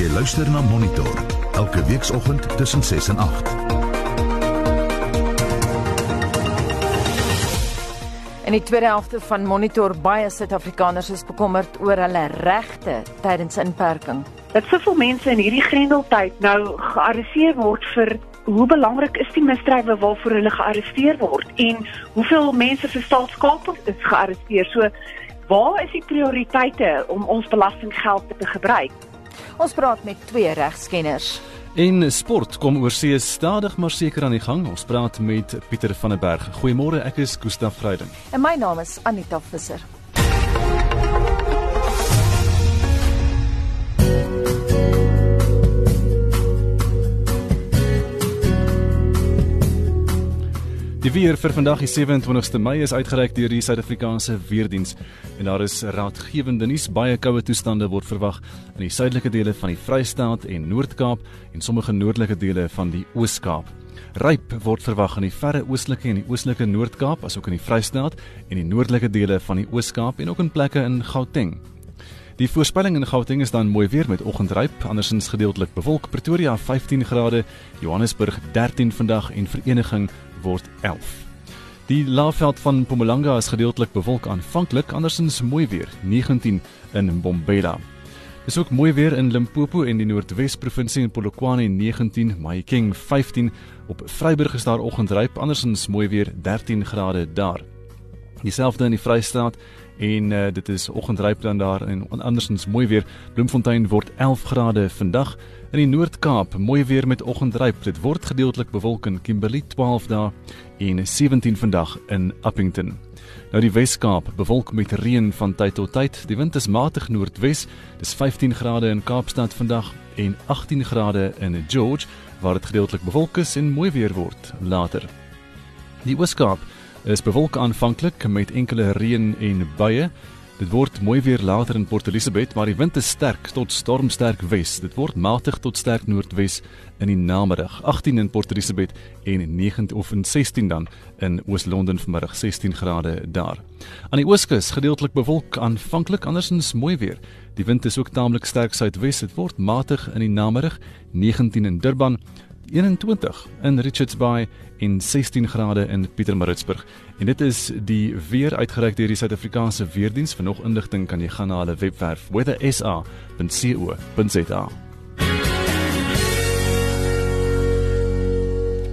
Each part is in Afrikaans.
Jy luister na Monitor elke weekoggend tussen 6 en 8. In die tweede helfte van Monitor baie Suid-Afrikaners is bekommerd oor hulle regte tydens inperking. Dat soveel mense in hierdie grendeltyd nou gearresteer word vir hoe belangrik is die misdrywe waarvoor hulle gearresteer word en hoeveel mense vir staatskaping is gearresteer. So waar is die prioriteite om ons belastinggeld te gebruik? Ons praat met twee regskenners. In sport kom oorsee stadig maar seker aan die gang. Ons praat met Pieter van der Berg. Goeiemôre, ek is Gustaf Vreiden. En my naam is Anita Visser. Die weer vir vandag die 27ste Mei is uitgereik deur die Suid-Afrikaanse Weerdiens en daar is raadgewende nuus baie koue toestande word verwag in die suidelike dele van die Vrystaat en Noord-Kaap en sommige noordelike dele van die Oos-Kaap. Ryp word verwag in die verre oostelike en die oostelike Noord-Kaap asook in die Vrystaat en die noordelike dele van die Oos-Kaap en ook in plekke in Gauteng. Die voorspelling in Gauteng is dan mooi weer met oggendryp, andersins gedeeltelik bewolk. Pretoria 15 grade, Johannesburg 13 vandag en Vereniging word 11. Die laafveld van Mpumalanga is gedeeltelik bewolk aanvanklik, andersins mooi weer, 19 in Mbombela. Dis ook mooi weer in Limpopo en die Noordwes provinsie en Polokwane 19, Mahikeng 15, op Vryburg is daar oggendryp, andersins mooi weer 13 grade daar. Dieselfde in die Vrystaat en uh, dit is oggendryp dan daar en andersins mooi weer. Bloemfontein word 11 grade vandag. In die Noord-Kaap mooi weer met oggendryp. Dit word gedeeltelik bewolk in Kimberley 12 dae en 17 vandag in Appington. Nou die Wes-Kaap bewolk met reën van tyd tot tyd. Die wind is matig noordwes. Dis 15 grade in Kaapstad vandag en 18 grade in George waar dit gedeeltelik bewolk is en mooi weer word later. Die Oos-Kaap is bewolk aanvanklik met enkele reën en buie. Dit word mooi weer later in Port Elizabeth, maar die wind is sterk tot stormsterk wes. Dit word matig tot sterk noordwes in die namiddag. 18 in Port Elizabeth en 9 of 16 dan in Oos-London vanmiddag 16 grade daar. Aan die ooskus gedeeltelik bewolk aanvanklik, andersins mooi weer. Die wind is ook taamlik sterk suidwes. Dit word matig in die namiddag 19 in Durban 21 in Richards Bay en 16 grade in Pietermaritzburg. En dit is die weer uitgereik deur die Suid-Afrikaanse Weerdiens. Vir nog inligting kan jy gaan na hulle webwerf weathersa.co.za.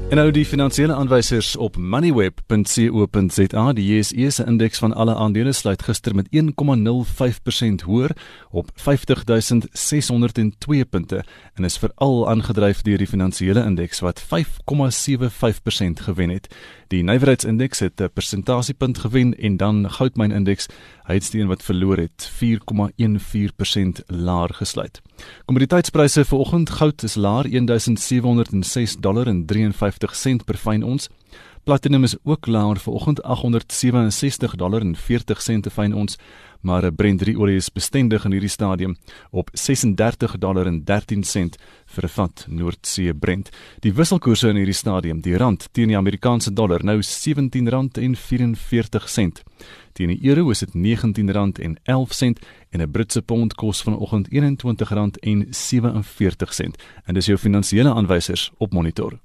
En nou die finansiële aanwysers op moneyweb.co.za. Die JSE se indeks van alle aandele sluit gister met 1,05% hoër op 50602 punte en is veral aangedryf deur die finansiële indeks wat 5,75% gewen het. Die nywerheidsindeks het 'n persentasiepunt gewen en dan goudmynindeks, hy het steen wat verloor het, 4,14% laer gesluit. Kommoditeitspryse vir oggend goud is laer 1706 dollar en 53 sent per fyn ons. Platinum is ook laer vir oggend 867 dollar en 40 sent per fyn ons maar 'n Brent olie is bestendig in hierdie stadium op 36 dollar en 13 sent vir 'n vat Noordsee Brent. Die wisselkoerse in hierdie stadium, die rand teen die Amerikaanse dollar nou R17.44. Teen die euro is dit R19.11 en 'n Britse pond kos vanoggend R21.47. En dis jou finansiële aanwysers op monitor.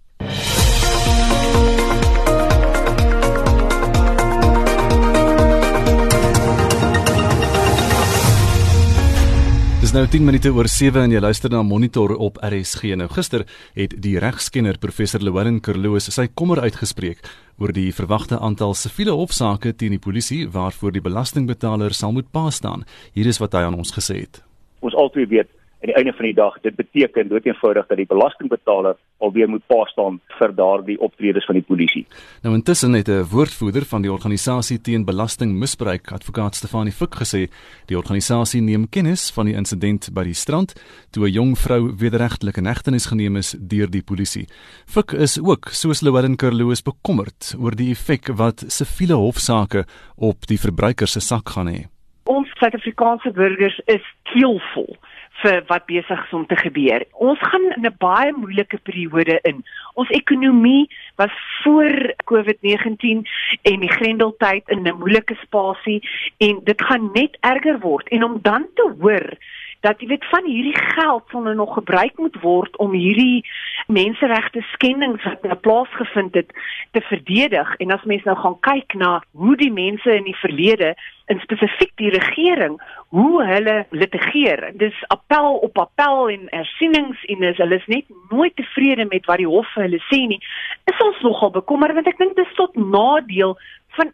Nou 10 minute oor 7 en jy luister na Monitor op RSG. Nou gister het die regskenner professor Llewellyn Kerloos sy kommer uitgespreek oor die verwagte aantal siviele hofsaake teen die polisie waarvoor die belastingbetaler sal moet pa staan. Hier is wat hy aan ons gesê het. Ons altyd weet aan die einde van die dag dit beteken doeteenvoudig dat die belastingbetaler alweer moet pa staan vir daardie optredes van die polisie. Nou intussen het 'n woordvoerder van die organisasie teen belastingmisbruik, advokaat Stefanie Fik gesê, die organisasie neem kennis van die insident by die strand toe 'n jong vrou wederregtelik in hegtenis geneem is deur die polisie. Fik is ook soos Louwelen Kerloos bekommerd oor die effek wat siviele hofsaake op die verbruiker se sak gaan hê. Ons Suid-Afrikaanse burgers is keelvol vir wat besig is om te gebeur. Ons gaan in 'n baie moeilike periode in. Ons ekonomie was voor COVID-19 en die grendeltyd in 'n moeilike spasie en dit gaan net erger word en om dan te hoor dat jy weet van hierdie geld sal nou nog gebruik moet word om hierdie menseregte skendings wat nou plaasgevind het te verdedig. En as mense nou gaan kyk na hoe die mense in die verlede en spesifiek die regering hoe hulle litigeer. Dis appel op appel en ersienings en is hulle is net nooit tevrede met wat die hof vir hulle sê nie is ons nogal bekommerd want ek dink dis tot nadeel van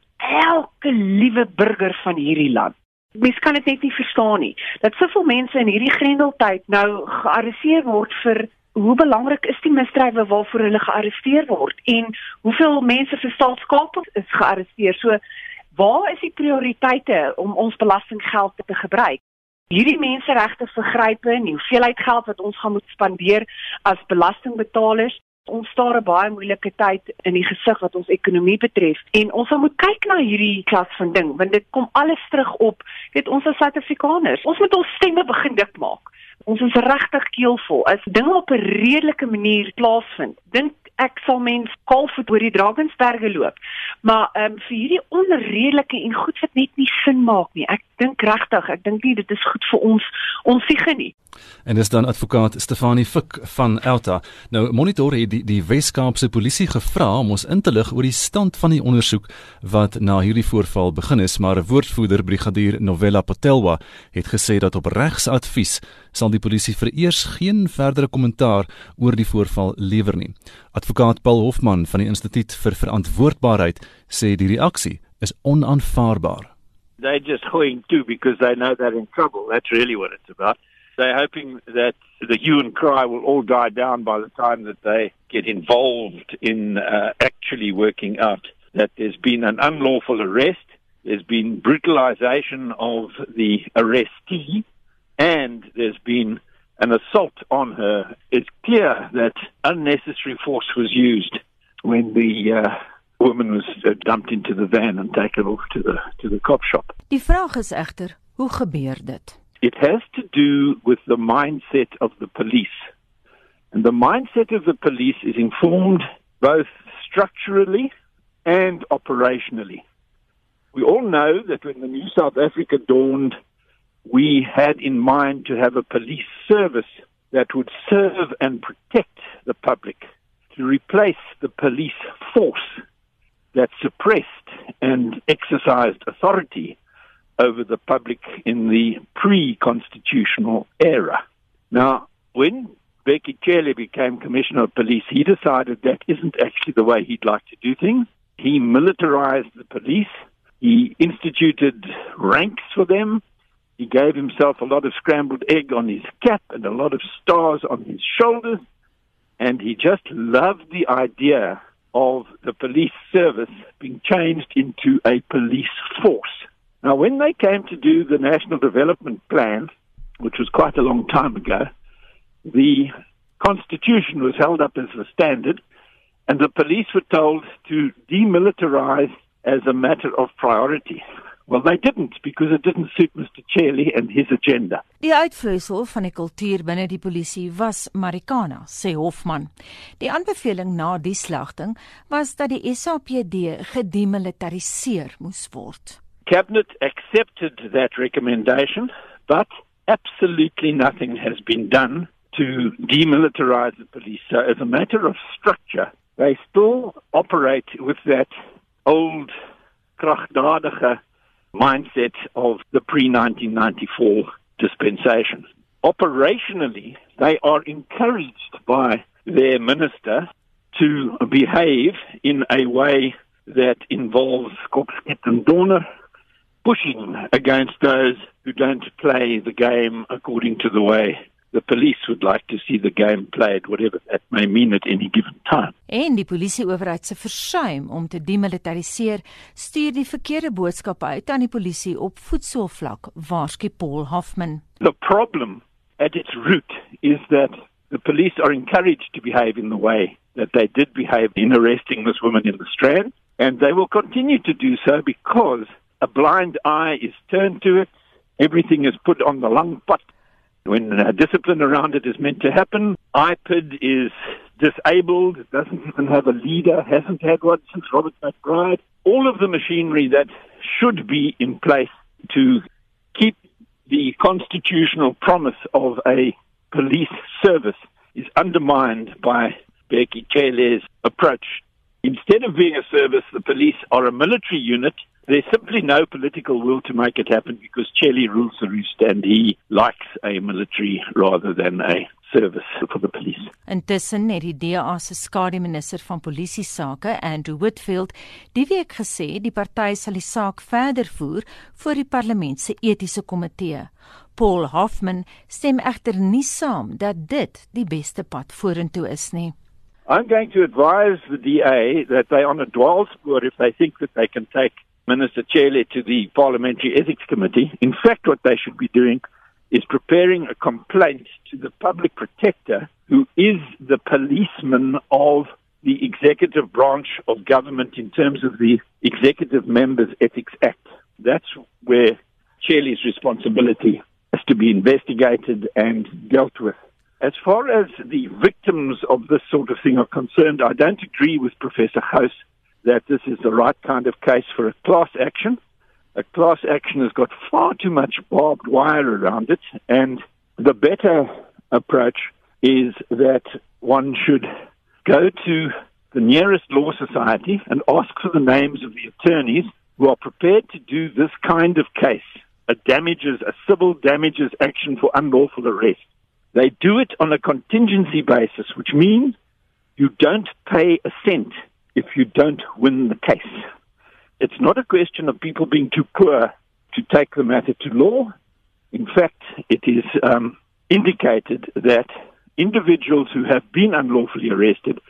elke liewe burger van hierdie land Mens kan dit net nie verstaan nie dat soveel mense in hierdie grendeltyd nou gearresteer word vir hoe belangrik is die misdrywe waarvoor hulle gearresteer word en hoeveel mense vir staatskaping is gearresteer. So waar is die prioriteite om ons belastinggeld te gebruik? Hierdie menseregte vergrype en die hoeveelheid geld wat ons gaan moet spandeer as belastingbetalers ons staar 'n baie moeilike tyd in die gesig wat ons ekonomie betref. En ons moet kyk na hierdie klas van ding want dit kom alles terug op weet ons as Suid-Afrikaners ons moet ons stemme begin dik maak ons is regtig keelvol. As dinge op 'n redelike manier plaasvind dink ek sal mens kalfoet oor die Drakensberge loop maar ehm um, vir hierdie onredelike en goed wat net nie sin maak nie ek dink regtig ek dink nie dit is goed vir ons ons siege nie En dis dan advokaat Stefanie Fik van Elta. Nou monitor het die die Wes-Kaapse polisie gevra om ons in te lig oor die stand van die ondersoek wat na hierdie voorval begin is, maar 'n woordvoerder brigadier Novella Patelwa het gesê dat op regsadvies sal die polisie vereers geen verdere kommentaar oor die voorval lewer nie. Advokaat Paul Hofman van die Instituut vir Verantwoordbaarheid sê die reaksie is onaanvaarbaar. They're just going to because they know they're in trouble. That's really what it's about. they're hoping that the hue and cry will all die down by the time that they get involved in uh, actually working out that there's been an unlawful arrest, there's been brutalization of the arrestee, and there's been an assault on her. It's clear that unnecessary force was used when the uh, woman was uh, dumped into the van and taken off to the to the cop shop. Die vraag is egter, hoe gebeur dit? It has to do with the mindset of the police. And the mindset of the police is informed both structurally and operationally. We all know that when the new South Africa dawned, we had in mind to have a police service that would serve and protect the public, to replace the police force that suppressed and exercised authority over the public in the pre-constitutional era. Now, when Becky Kelly became Commissioner of Police, he decided that isn't actually the way he'd like to do things. He militarized the police. He instituted ranks for them. He gave himself a lot of scrambled egg on his cap and a lot of stars on his shoulders. And he just loved the idea of the police service being changed into a police force. Now, when they came to do the National Development Plan, which was quite a long time ago, the Constitution was held up as the standard, and the police were told to demilitarize as a matter of priority. Well, they didn't because it didn't suit Mr. Chelly and his agenda. Die uitvloeisel van die kultuur binne die polisie was Marikana, sê Hofman. Die aanbeveling na die slagting was dat die SAPD gedemilitariseer moes word. Cabinet accepted that recommendation, but absolutely nothing has been done to demilitarize the police. So, as a matter of structure, they still operate with that old krachtdadige mindset of the pre 1994 dispensation. Operationally, they are encouraged by their minister to behave in a way that involves Kopskit and Donor pushing against those who don't play the game according to the way the police would like to see the game played whatever that may mean at any given time. En die polisieowerheid se versuim om te demilitariseer stuur die verkeerde boodskappe uit aan die polisie op voetsoolvlak, waarsku Paul Hoffman. The problem at its root is that the police are encouraged to behave in the way that they did behave in arresting this woman in the Strand and they will continue to do so because a blind eye is turned to it. Everything is put on the lung pot. When uh, discipline around it is meant to happen, IPID is disabled, doesn't even have a leader, hasn't had one since Robert McBride. All of the machinery that should be in place to keep the constitutional promise of a police service is undermined by Becky Chele's approach. Instead of being a service, the police are a military unit. There's simply no political will to make it happen because Chele rules the roost and he likes a military rather than a service for the police. Intussen het die DA se skademinister van polisie sake, Andrew Whitfield, die week gesê die party sal die saak verder voer voor die parlement se etiese komitee. Paul Hoffman stem egter nie saam dat dit die beste pad vorentoe is nie. I'm going to advise the DA that they on a dual sport if they think that they can take Minister Chele to the Parliamentary Ethics Committee. In fact, what they should be doing is preparing a complaint to the public protector, who is the policeman of the executive branch of government in terms of the Executive Members Ethics Act. That's where Chele's responsibility has to be investigated and dealt with. As far as the victims of this sort of thing are concerned, I don't agree with Professor House that this is the right kind of case for a class action. A class action has got far too much barbed wire around it, and the better approach is that one should go to the nearest law society and ask for the names of the attorneys who are prepared to do this kind of case, a damages, a civil damages action for unlawful arrest. They do it on a contingency basis, which means you don't pay a cent if you don't win the case. It's not a question of people being too poor to take the matter to law. In fact, it is um, indicated that individuals who have been unlawfully arrested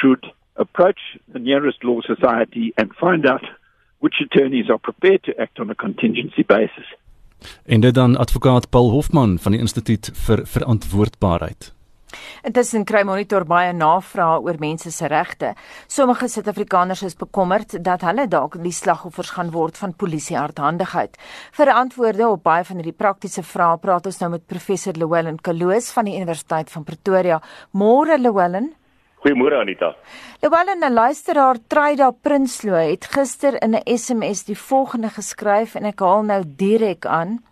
should approach the nearest law society and find out which attorneys are prepared to act on a contingency basis. En dit dan advokaat Paul Hofman van die Instituut vir Verantwoordbaarheid. Intussen kry monitor baie navrae oor mense se regte. Sommige Suid-Afrikaners is bekommerd dat hulle dalk die slagoffers gaan word van polisie hardhandigheid. Vir antwoorde op baie van hierdie praktiese vrae praat ons nou met professor Llewellyn Kaloos van die Universiteit van Pretoria. Môre Llewellyn. Goeiemôre Anita. 'n luisteraar Tryda Prinsloo het gister in 'n SMS die volgende geskryf en ek haal nou direk aan.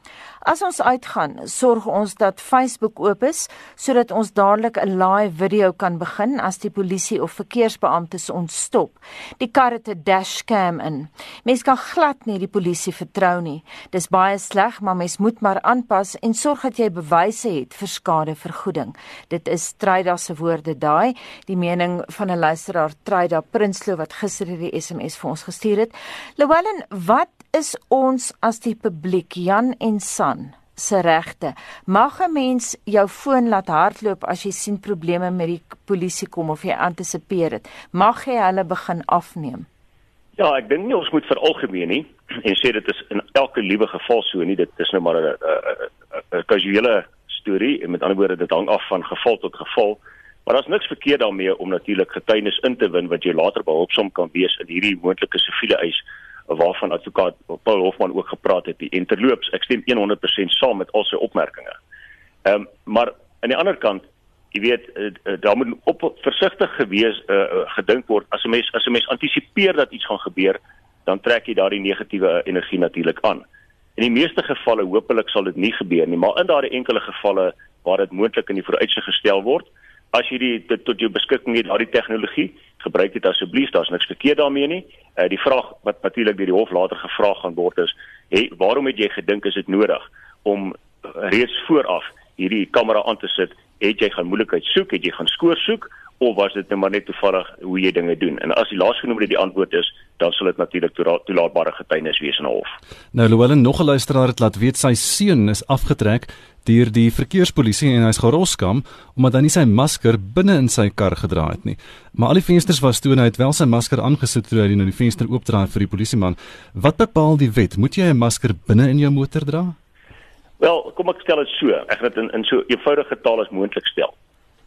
As ons uitgaan, sorg ons dat Facebook oop is sodat ons dadelik 'n live video kan begin as die polisie of verkeersbeamptes ons stop. Die kar het 'n dashcam in. Mens kan glad nie die polisie vertrou nie. Dis baie sleg, maar mens moet maar aanpas en sorg dat jy bewyse het vir skadevergoeding. Dit is Tryda se woorde daai, die mening van 'n luisteraar Tryda Prinsloo wat gister hierdie SMS vir ons gestuur het. Llewellyn, wat is ons as die publiek Jan en San se regte. Mag 'n mens jou foon laat hardloop as jy sien probleme met die polisie kom of jy antisipeer dit. Mag jy hulle begin afneem? Ja, ek dink nie ons moet veralgemeen nie en sê dit is in elke liewe geval so nie. Dit is nou maar 'n 'n kasuele storie en met ander woorde dit hang af van geval tot geval. Maar daar's niks verkeerd daarmee om natuurlik getuienis in te win wat jy later behulpsaam kan wees in hierdie moontlike siviele eis waarvan advokaat Paul Hofman ook gepraat het. Die interloops, ek stem 100% saam met al sy opmerkings. Ehm um, maar aan die ander kant, jy weet, uh, uh, daar moet op versigtig gewees uh, uh, gedink word as 'n mens as 'n mens antisipeer dat iets gaan gebeur, dan trek jy daardie negatiewe energie natuurlik aan. In die meeste gevalle hopelik sal dit nie gebeur nie, maar in daardie enkele gevalle waar dit moontlik in die vooruitsig gestel word, as jy die dit tot jou beskikking het daardie tegnologie, gebruik dit asseblief, daar's niks verkeerd daarmee nie. Uh die vraag wat natuurlik deur die hof later gevra gaan word is, hey, waarom het jy gedink is dit nodig om reeds vooraf hierdie kamera aan te sit? Het jy gaan moeilikheid soek, het jy gaan skoor soek of was dit net maar net toevallig hoe jy dinge doen? En as die laasgenoemde die antwoord is, dan sal dit natuurlik toelaatbare getuienis wees in 'n hof. Nou Llewellyn nog 'n luisteraar het laat weet sy seun is afgetrek deur die verkeerspolisie en hy's geroskam omdat hy nie sy masker binne in sy kar gedra het nie. Maar al die vensters was toe en hy het wel sy masker aangesit toe hy nou die venster oopdraai vir die polisieman. Wat bepaal die wet? Moet jy 'n masker binne in jou motor dra? Wel, kom ek stel dit so. Ek gaan dit in in so eenvoudige taal as moontlik stel.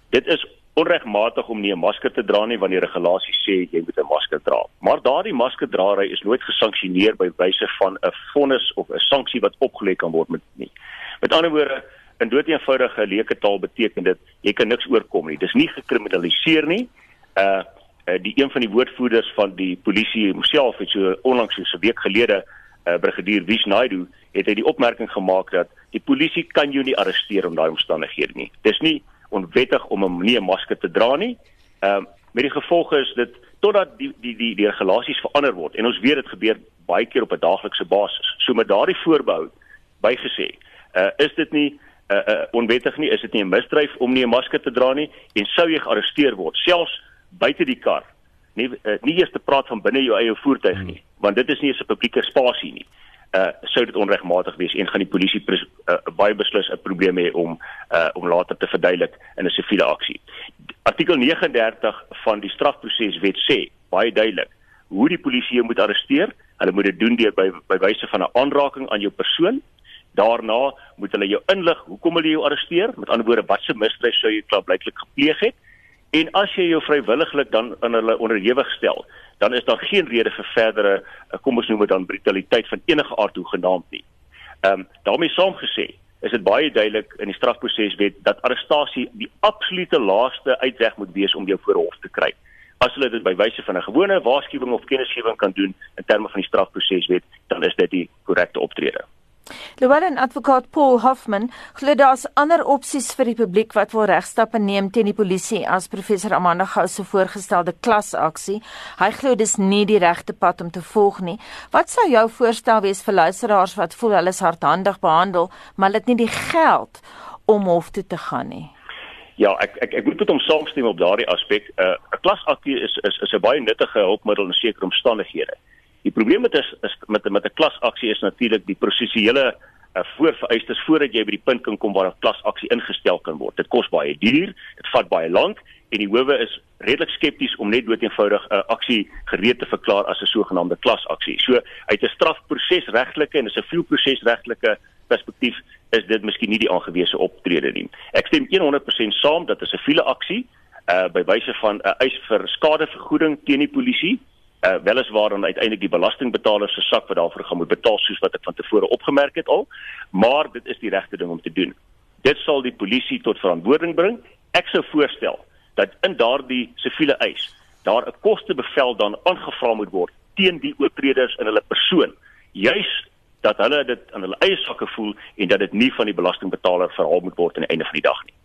Dit is onregmatig om nie 'n masker te dra nie wanneer regulasies sê jy moet 'n masker dra. Maar daardie maskerdraery is nooit gesanksioneer by wyse van 'n vonnis of 'n sanksie wat opgelê kan word met nie. Met ander woorde, in doeteenvoudige leuke taal beteken dit jy kan niks oorkom nie. Dis nie gekriminaliseer nie. Uh, uh die een van die woordvoerders van die polisie homself het so onlangs so 'n week gelede uh, brigadier Wisnaidu het hy die opmerking gemaak dat die polisie kan jou nie arresteer om daai omstandighede nie. Dis nie onwettig om 'n nie 'n masker te dra nie. Ehm uh, met die gevolge is dit totdat die die die die regulasies verander word en ons weet dit gebeur baie keer op 'n daaglikse basis. So met daardie voorbehou bygesê, uh, is dit nie uh, uh, onwettig nie, is dit nie 'n misdryf om nie 'n masker te dra nie en sou jy gearresteer word, selfs buite die kar. Nie uh, nie eers te praat van binne jou eie voertuig nie, want dit is nie 'n publieke spasie nie. Uh sou dit onregmatig wees en gaan die polisie uh, baie beslis 'n probleem hê om uh om later te verduidelik in 'n siviele aksie. Artikel 39 van die strafproseswet sê baie duidelik hoe die polisie jou moet arresteer. Hulle moet dit doen deur by by wyse van 'n aanraking aan jou persoon Daarna moet hulle jou inlig hoekom hulle jou arresteer, met ander woorde watse misdrijf sou jy klaarblyklik gepleeg het. En as jy jou vrywilliglik dan aan hulle onderhewig stel, dan is daar geen rede vir verdere eh, kom ons noem dit dan brutaliteit van enige aard hoe genaamd nie. Ehm um, daarmee saamgesê, is dit baie duidelik in die strafproseswet dat arrestasie die absolute laaste uitweg moet wees om jou voor hof te kry. As hulle dit by wyse van 'n gewone waarskuwing of kennisgewing kan doen in terme van die strafproseswet, dan is dit die korrekte optrede. Llewellyn advokaat Paul Hoffman glo daar's ander opsies vir die publiek wat wil regstappe neem teen die polisie as professor Amanda Gou se voorgestelde klasaksie. Hy glo dis nie die regte pad om te volg nie. Wat sou jou voorstel wees vir luisteraars wat voel hulle is hardhandig behandel, maar dit nie die geld om hof toe te gaan nie? Ja, ek ek ek moet met hom saamstem op daardie aspek. Uh, 'n uh, Klasaksie is is is 'n baie nuttige hulpmiddel in sekere omstandighede. Die probleem met is, is met met 'n klasaksie is natuurlik die prosesiele uh, voorvereistes voordat jy by die punt kan kom waar 'n klasaksie ingestel kan word. Dit kos baie duur, dit vat baie lank en die howe is redelik skepties om net doeteenvoudig 'n uh, aksie gereed te verklaar as 'n sogenaamde klasaksie. So uit 'n strafprosesregtelike en 'n sivielprosesregtelike perspektief is dit miskien nie die aangewese optrede nie. Ek stem 100% saam dat 'n siviele aksie uh by wyse van 'n uh, eis vir skadevergoeding teen die polisie weliswaar dan uiteindelik die belastingbetaler se sak wat daarvoor gaan moet betaal soos wat ek van tevore opgemerk het al, maar dit is die regte ding om te doen. Dit sal die polisie tot verantwoording bring. Ek sou voorstel dat in daardie siviele eis daar 'n kostebevel dan aangevra moet word teen die oortreders in hulle persoon, juis dat hulle dit aan hulle eie sakke voel en dat dit nie van die belastingbetaler verhaal moet word aan die einde van die dag nie.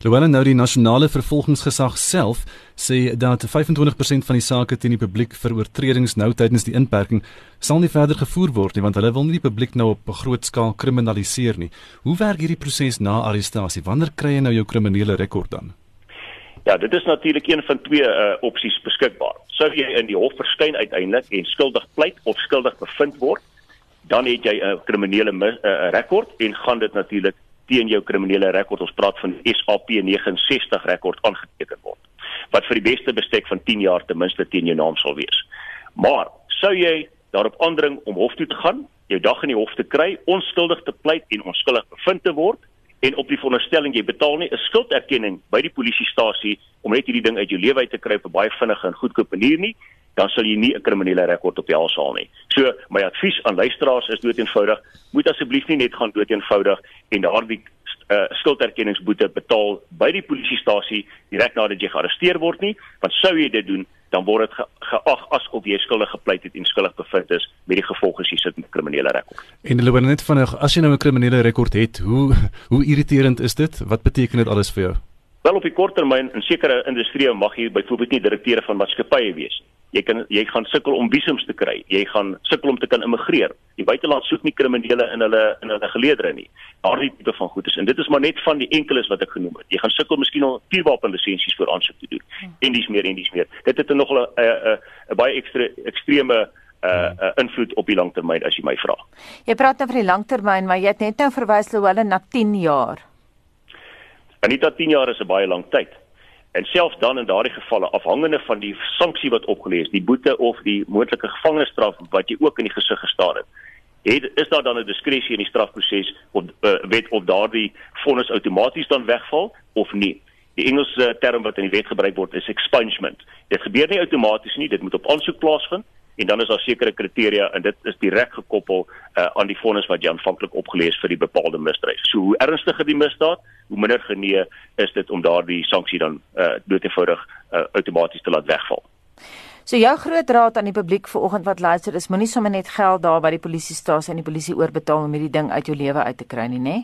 Terwyl nou die nasionale vervolgingsgesag self sê dat 25% van die sake teen die publiek vir oortredings nou tydens die inperking sal nie verder gevoer word nie want hulle wil nie die publiek nou op 'n groot skaal kriminaliseer nie. Hoe werk hierdie proses na arrestasie? Wanneer kry jy nou jou kriminele rekord dan? Ja, dit is natuurlik een van twee uh, opsies beskikbaar. Sou jy in die hof verskyn uiteindelik en skuldig pleit of skuldig bevind word, dan het jy 'n kriminele uh, rekord en gaan dit natuurlik teen jou kriminele rekord ons praat van SAP 69 rekord aangeteken word wat vir die beste bestek van 10 jaar ten minste teen jou naam sal wees. Maar sou jy daarop aandring om hof toe te gaan, jou dag in die hof te kry, onskuldig te pleit en onskuldig bevind te word en op die veronderstelling jy betaal nie 'n skulderkenning by die polisiestasie om net hierdie ding uit jou lewe uit te kry op 'n baie vinnige en goedkoop manier nie, dan sal jy nie 'n kriminele rekord op jou haal nie. So my advies aan luisteraars is doeteenvoudig, moet asseblief nie net gaan doeteenvoudig en daardie uh, skulderkenningsboete betaal by die polisiestasie direk nadat jy gearresteer word nie, want sou jy dit doen, dan word dit ge geag asof jy skuldig gepleit het en skuldig bevind is met die gevolge as jy sit met 'n kriminele rekord. En hulle word net vinnig, as jy nou 'n kriminele rekord het, hoe hoe irriterend is dit? Wat beteken dit alles vir jou? Wel op die kort termyn in sekere industrieë mag jy byvoorbeeld nie direkteure van maatskappye wees nie jy kan jy gaan sukkel om visums te kry. Jy gaan sukkel om te kan immigreer. Die buiteland soek nie kriminele in hulle in hulle geleedere nie. Daardie tipe van goedes en dit is maar net van die enkeles wat ek genoem het. Jy gaan sukkel miskien om vuurwapen lisensies vir aansoek te doen. Hmm. En dis meer en dis meer. Dit het nog 'n 'n baie ekstra ekstreme uh, uh invloed op die langtermyn as jy my vra. Jy praat nou van die langtermyn, maar jy het net nou verwys Louwele na 10 jaar. Anita 10 jaar is 'n baie lang tyd. En selfs dan in daardie gevalle afhangende van die sanksie wat opgelê is, die boete of die moontlike gevangenisstraf wat jy ook in die gesig gestaar het, het is daar dan 'n diskresie in die strafproses of uh, wet of daardie vonnis outomaties dan wegval of nie. Die Engelse term wat in die wet gebruik word is expungement. Dit gebeur nie outomaties nie, dit moet op aansoek plaasvind en dan is daar sekere kriteria en dit is direk gekoppel uh, aan die vonnis wat jy aanvanklik opgelees vir die bepaalde misdrijf. So hoe ernstiger die misdaad, hoe minder genee is dit om daardie sanksie dan uh, doeteenvoudig uh, outomaties te laat wegval. So jou groot raad aan die publiek vanoggend wat luister is moenie sommer net geld daar by die polisiestasie en die polisie oorbetaal om hierdie ding uit jou lewe uit te kry nie, né?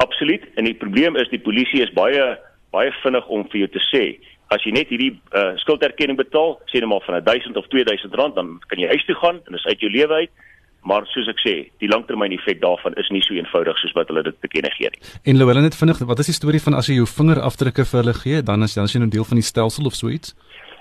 Absoluut. En die probleem is die polisie is baie baie vinnig om vir jou te sê as jy net hierdie uh, skulderkenning betaal, sê net maar van 1000 of 2000 rand, dan kan jy huis toe gaan en dit is uit jou lewe uit. Maar soos ek sê, die langtermyn effek daarvan is nie so eenvoudig soos wat hulle dit bekenne gee nie. En Louwelen net vinnig, wat is die storie van as jy jou vingerafdrukke vir hulle gee, dan is dan as jy 'n nou deel van die stelsel of so iets?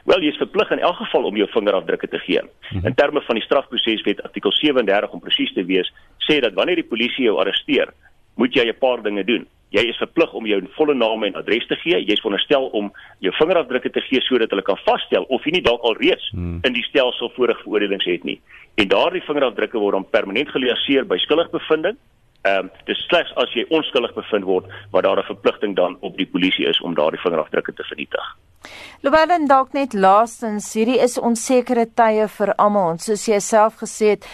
Wel, jy is verplig in elk geval om jou vingerafdrukke te gee. Mm -hmm. In terme van die strafproseswet artikel 37 om presies te wees, sê dat wanneer die polisie jou arresteer, moet jy 'n paar dinge doen. Jy is verplig om jou volle naam en adres te gee. Jy is veronderstel om jou vingerafdrukke te gee sodat hulle kan vasstel of jy nie dalk al reeds hmm. in die stelsel vorige veroordelings het nie. En daardie vingerafdrukke word dan permanent geliaseer by skuldigbevindings Ehm um, dis slegs as jy onskuldig bevind word wat daar 'n verpligting dan op die polisie is om daardie vingerafdrukke te vernietig. Lowellen dalk net laastens, hierdie is onsekere tye vir almal. Soos jy self gesê het,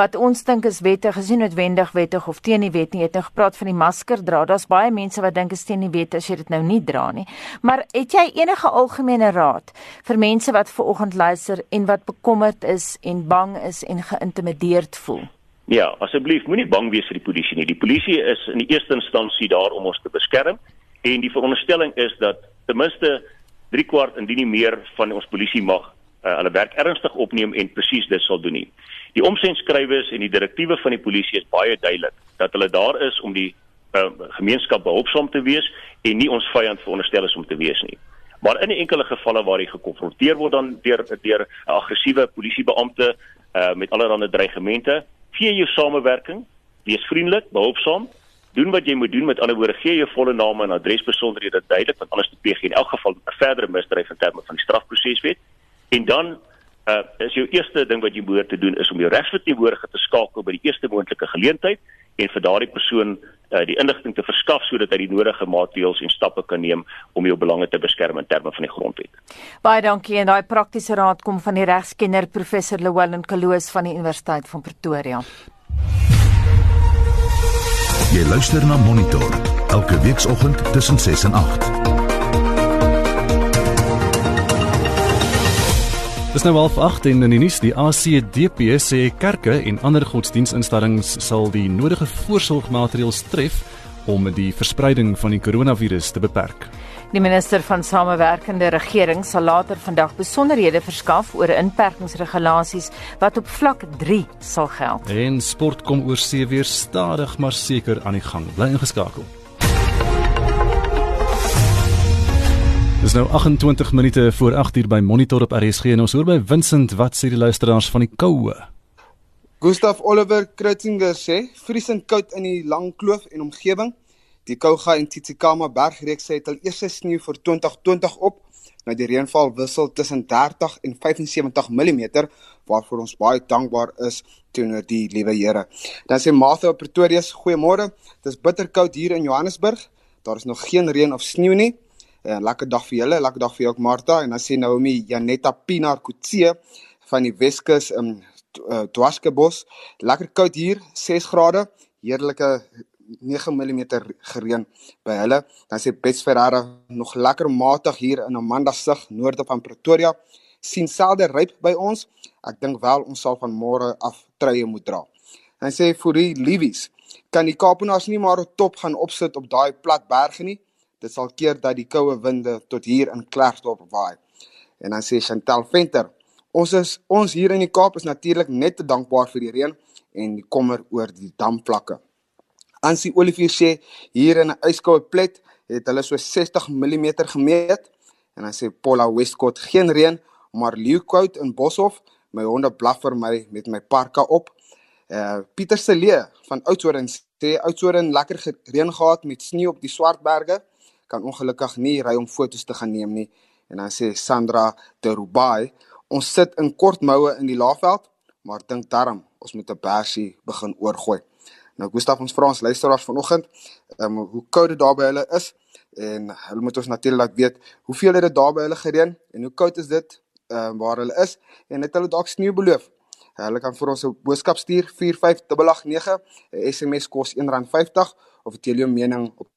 wat ons dink is wettig, is nie noodwendig wettig of teen die wet nie. Jy het nou gepraat van die masker dra. Daar's baie mense wat dink is teen die wet as jy dit nou nie dra nie. Maar het jy enige algemene raad vir mense wat ver oggend luister en wat bekommerd is en bang is en geïntimideerd voel? Ja, asseblief moenie bang wees vir die polisie nie. Die polisie is in die eerste instansie daar om ons te beskerm en die veronderstelling is dat ten minste 3 kwart indien nie meer van ons polisie mag uh, hulle werk ernstig opneem en presies dit sal doen nie. Die omsendskrywers en die direktiewe van die polisie is baie duidelik dat hulle daar is om die uh, gemeenskap behulpsaam te wees en nie ons vyand veronderstel is om te wees nie. Maar in enkele gevalle waar jy gekonfronteer word dan deur deur 'n aggressiewe polisiebeampte uh, met allerlei dreigemente gee jou samewerking, wees vriendelik, behulpsaam, doen wat jy moet doen met ander woorde gee jou volle naam en adresbesonderhede duidelik want anders jy in elk geval 'n verdere misdryf in terme van die strafproseswet en dan uh is jou eerste ding wat jy behoort te doen is om jou regsverteenwoordiger te skakel by die eerste moontlike geleentheid en vir daardie persoon uh die inligting te verskaf sodat hy die nodige maatreëls en stappe kan neem om jou belange te beskerm in terme van die grondwet. Baie dankie en daai praktiese raad kom van die regskenner professor Llewellyn Kaloos van die Universiteit van Pretoria. Jy luister na Monitor elke weekoggend tussen 6 en 8. Dis nou half 8 en in die nuus die ACDP sê kerke en ander godsdienstinstellings sal die nodige voorsorgmaatreëls tref om die verspreiding van die koronavirus te beperk. Die minister van Samewerkende Regering sal later vandag besonderhede verskaf oor inperkingsregulasies wat op vlak 3 sal geld. En sport kom oor see weer stadig maar seker aan die gang. Bly ingeskakel. Dis nou 28 minute voor 8 uur by Monitor op RSG en ons hoor by Vincent wat sê die luisteraars van die koue. Gustav Oliver Krutzinger sê vriesend koud in die Lang Kloof en omgewing Die Kouga en Tsitsikamma bergreeks het al eers sneeu vir 2020 op. Nou die reënval wissel tussen 30 en 75 mm waarvoor ons baie dankbaar is teenoor die liewe Here. Dan sê Martha Pretoria: "Goeiemôre. Dit is bitterkoud hier in Johannesburg. Daar is nog geen reën of sneeu nie. Uh, Lekker dag vir julle, lekker dag vir jou ook Martha." En dan sê Naomi Janetta Pinaar Kutse van die Weskus in uh, Dwaskebos: "Lekker koud hier, 6 grade. Heerlike 9 mm gereën by hulle. Dan sê Bets Ferreira nog lekker matig hier in Amanda Sig noorde van Pretoria. sien selde ryp by ons. Ek dink wel ons sal van môre af treie moet dra. Dan sê Fourie Liewies, kan die Kaapenaars nie maar op top gaan opsit op daai plat berge nie? Dit sal keer dat die koue vinde tot hier in Klerksdorp waai. En dan sê Chantel Venter, ons is ons hier in die Kaap is natuurlik net te dankbaar vir die reën en die kommer oor die damvlakke. Ansie Olivier sê hier in 'n yskoue plek het hulle so 60 mm gemeet en dan sê Paula Westcott geen reën maar leeukout in Boshoff my honde blaf vir my met my parka op. Uh Pieter Celee van Oudtshoorn sê Oudtshoorn lekker reën gehad met sneeu op die Swartberge kan ongelukkig nie ry om fotos te gaan neem nie en dan sê Sandra de Rubai ons sit in kort moue in die Laagveld maar dink darm ons moet 'n bersie begin oorgooi. Nou Gustaf ons vra ons luisteraars vanoggend, ehm um, hoe koud dit daar by hulle is en hulle moet ons natuurlik laat weet hoeveel het dit daar by hulle gereën en hoe koud is dit ehm um, waar hulle is en het hulle dalk sneeu beloof. Hulle kan vir ons 'n boodskap stuur 45889, 'n SMS kos R1.50 of 'n telefooon mening op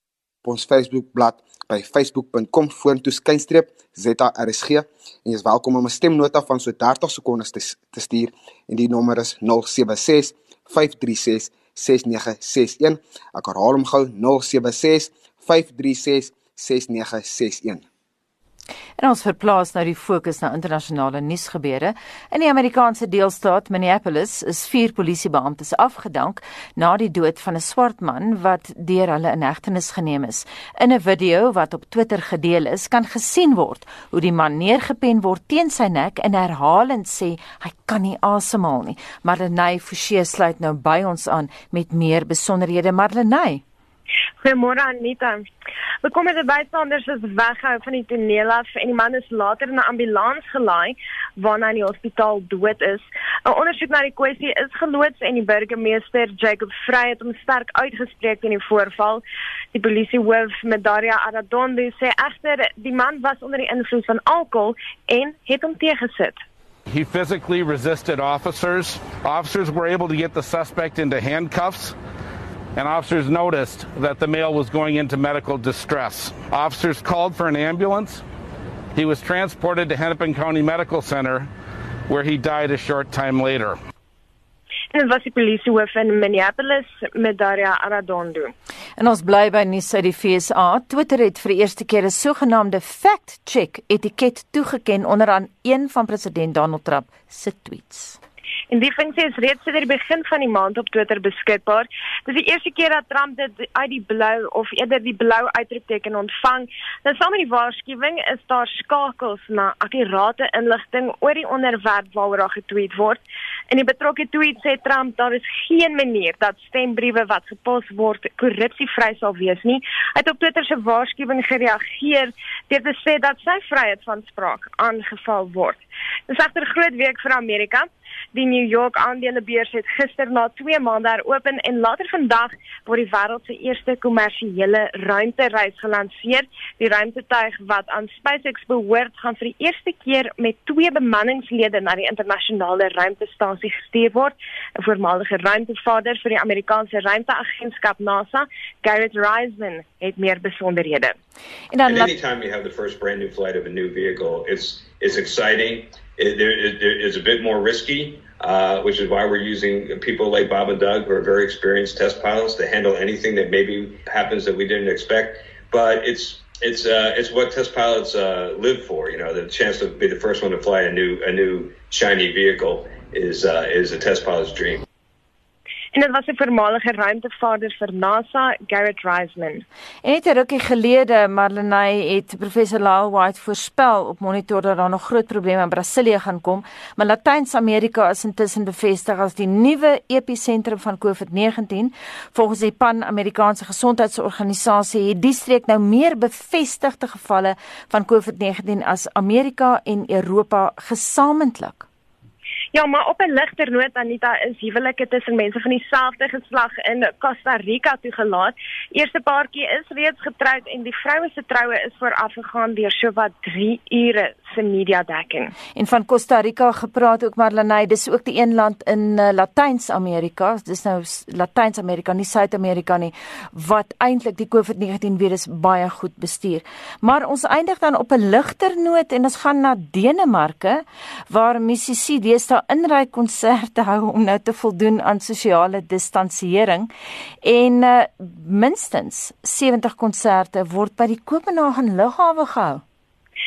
op ons Facebookblad by facebook.com vorentoeskynstreep ZRSG en jy is welkom om 'n stemnota van so 30 sekondes te, te stuur. En die nommer is 076 536 6961 ek herhaal hom gou 076 536 6961 En ons verplaas nou die fokus na internasionale nuusgebeure. In die Amerikaanse deelstaat Minneapolis is vier polisiebeamptes afgedank na die dood van 'n swart man wat deur hulle in hegtenis geneem is. In 'n video wat op Twitter gedeel is, kan gesien word hoe die man neergepen word teen sy nek en herhalend sê hy kan nie asemhaal nie. Marlenae Forsie sluit nou by ons aan met meer besonderhede. Marlenae Goeiemôre Anita. Bekommerde bystanders is weggehou van die toneel af en die man is later in 'n ambulans gelaai waarna hy in die hospitaal dood is. 'n Ondersoek na die kwessie is geloods en die burgemeester Jacob Vrey het hom sterk uitgespreek teen die voorval. Die polisiehoof Medaria Aradondo sê egter die man was onder die invloed van alkohol en het hom teëgesit. He physically resisted officers. Officers were able to get the suspect into handcuffs and officers noticed that the male was going into medical distress. Officers called for an ambulance. He was transported to Hennepin County Medical Center, where he died a short time later. En was die polisiehoof in Minneapolis, Medaria Aradondo. En ons bly by nuus uit die FSA. Twitter het vir die eerste keer 'n sogenaamde fact-check etiket toegeken onderaan een van president Donald Trump se tweets. En die funksie is reeds sedert die begin van die maand op Twitter beskikbaar. Dit is die eerste keer dat Trump dit uit die blou of eerder die blou uitroepteken ontvang. Nou saam met die waarskuwing is daar skakels na akkurate inligting oor die onderwerp waaroor daar getweet word. In die betrokke tweet sê Trump daar is geen manier dat stembriewe wat gepos word korrupsievry sal wees nie. Hy het op Twitter se waarskuwing gereageer deur te sê dat sy vryheid van spraak aangeval word. Dis egter 'n groot week vir Amerika. Die New York aandelebeurs het gister na 2 maande heropen en later vandag word die wêreld se eerste kommersiële ruimtereis gelanseer. Die ruimtetuig wat aan SpaceX behoort, gaan vir die eerste keer met twee bemanningslede na die internasionale ruimtestasie gestuur word. 'n Voormalige ruimtevader vir die Amerikaanse ruimteagentskap NASA, Garrett Reisman, het meer besonderhede. En dan anytime you have the first brand new flight of a new vehicle, it's it's exciting. It, there, it, it's a bit more risky, uh, which is why we're using people like Bob and Doug, who are very experienced test pilots, to handle anything that maybe happens that we didn't expect. But it's it's uh, it's what test pilots uh, live for. You know, the chance to be the first one to fly a new a new shiny vehicle is uh, is a test pilot's dream. En dit was 'n voormalige ruimtevaarder vir NASA, Garrett Reisman. En net 'n rukkie gelede, Marlenae het professor Lyle White voorspel op monitor dat daar nog groot probleme in Brasilië gaan kom, maar Latyns-Amerika is intussen bevestig as die nuwe episentrum van COVID-19. Volgens die Pan-Amerikaanse Gesondheidsorganisasie het die streek nou meer bevestigde gevalle van COVID-19 as Amerika en Europa gesamentlik. Ja, maar op 'n ligter noot Anita is huwelike tussen mense van dieselfde geslag in Costa Rica toegelaat. Eerste paartjie is reeds getroud en die vroue se troue is voorafgegaan deur sowat 3 ure se media dekking. En van Costa Rica gepraat ook Marlenae, dis ook die een land in uh, Latyns-Amerika, dis nou Latyns-Amerika, nie Suid-Amerika nie, wat eintlik die COVID-19 virus baie goed bestuur. Maar ons eindig dan op 'n ligter noot en ons gaan na Denemarke waar musisi deesdae inry konserte hou om nou te voldoen aan sosiale distansiering en uh, minstens 70 konserte word by die Kopenhagen lughawe gehou.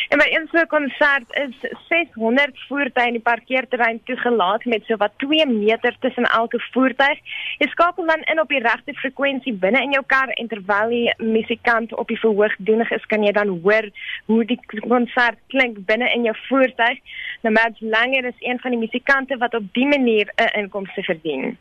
En by een so 'n konsert is 600 voertuie in die parkeerterrein toegelaat met sowat 2 meter tussen elke voertuig. Jy skakel dan in op die regte frekwensie binne in jou kar en terwyl die musikant op die verhoog doenig is, kan jy dan hoor hoe die konsert klink binne in jou voertuig. Nou Mads Langer is een van die musikante wat op dië manier 'n inkomste verdien.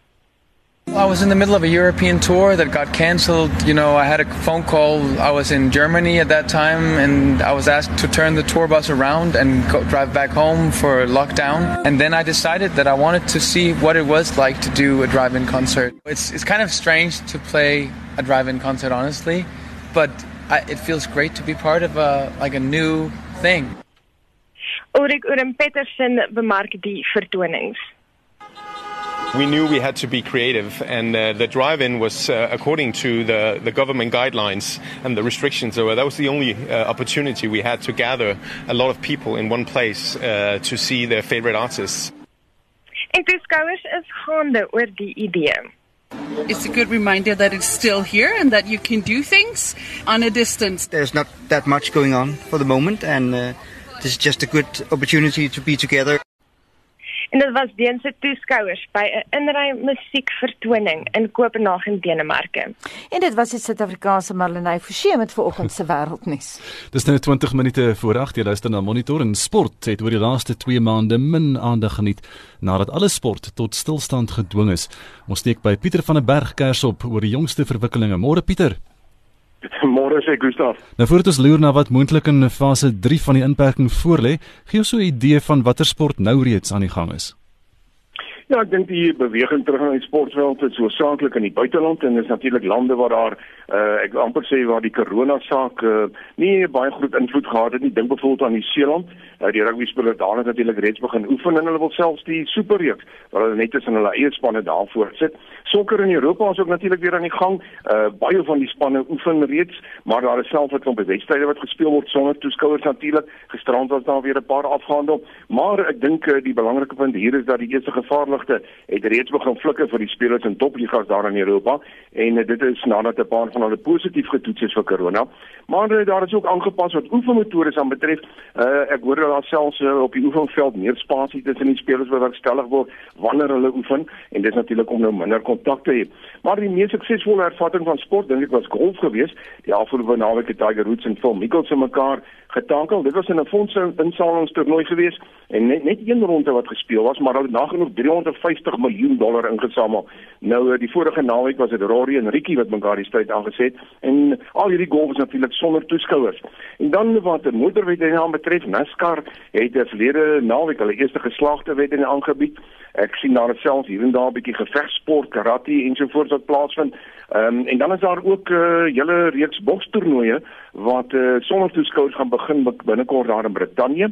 I was in the middle of a European tour that got canceled. You know, I had a phone call. I was in Germany at that time, and I was asked to turn the tour bus around and go, drive back home for lockdown. And then I decided that I wanted to see what it was like to do a drive-in concert. It's it's kind of strange to play a drive-in concert, honestly, but I, it feels great to be part of a like a new thing. Ulrik Uren Petersen bemark die vertonings. We knew we had to be creative, and uh, the drive-in was uh, according to the, the government guidelines and the restrictions. So that was the only uh, opportunity we had to gather a lot of people in one place uh, to see their favorite artists. En toeskouers is gaande oor die idee. It's a good reminder that it's still here and that you can do things on a distance. There's not that much going on for the moment, and uh, this is just a good opportunity to be together. En dit was Deense toeskouers by 'n inry musiekvertoning in Kopenhagen, Denemarke. En dit was die Suid-Afrikaanse Marlenae Forsie met vanoggend se wêreldnuus. Dis nou 20 minute voor 8 jy luister na Monitor en Sport het oor die laaste 2 maande min aandag geniet nadat alle sport tot stilstand gedwing is. Ons steek by Pieter van der Berg kers op oor die jongste verwikkelinge. Môre Pieter. Môre sê Gustaf. Nou voordat ons loer na wat moontlik in fase 3 van die inperking voorlê, gee ons so 'n idee van watter sport nou reeds aan die gang is. Ja, ek dink die beweging terug na die sportveld is hoofsaaklik in die buiteland en dis natuurlik lande waar daar uh, ek amper sê waar die corona saak uh, nie baie groot invloed gehad het nie. Dink byvoorbeeld aan Nieu-Seeland. Uh, die rugby spelers daar het natuurlik reeds begin oefen en hulle wil selfs die superreeks waar hulle net tussen hulle eie spanne daar voorsit. Sokker in Europa is ook natuurlik weer aan die gang. Uh, baie van die spanne oefen reeds, maar daar is selfs 'n klomp wedstryde wat gespeel word sonder toeskouers natuurlik. Gisterand was daar weer 'n paar afgehandel, maar ek dink uh, die belangrike punt hier is dat die eerste gevaarlike vrugte het reeds begin flikker vir die spelers in topligas daar in Europa en uh, dit is nadat 'n paar van hulle positief getoets is vir corona. Maar uh, daar is ook aangepas wat oefenmetodes aan betref. Uh, ek hoor daar selfs uh, op die oefenveld meer spasie tussen die spelers bewerkstellig word wanneer hulle oefen en dit is natuurlik om nou minder kontak te hê. Maar die mees suksesvolle ervaring van sport dink ek was golf geweest. Die afgelope naweek het Tiger Woods en Phil Mickelson mekaar getakel. Dit was in 'n fondsinsamelingstoernooi geweest en net net een ronde wat gespeel was, maar hulle het nagenoeg 350 miljoen dollar ingesamel. Nou eh, die vorige naweek was dit Rory en Ricky wat mekaar die stryd aangeset en al hierdie golf is natuurlik sonder toeskouers. En dan wat die motorwedrenne aanbetref, NASCAR het die verlede naweek hulle eerste geslaagde wedrenne aangebied. Ek sien daar selfs hier en daar 'n bietjie gevegsport, karate ensovoorts wat plaasvind. Ehm um, en dan is daar ook 'n uh, eh, hele reeks bokstoernooie wat uh, sonder toeskouers gaan begin binnekort daar in Brittanje.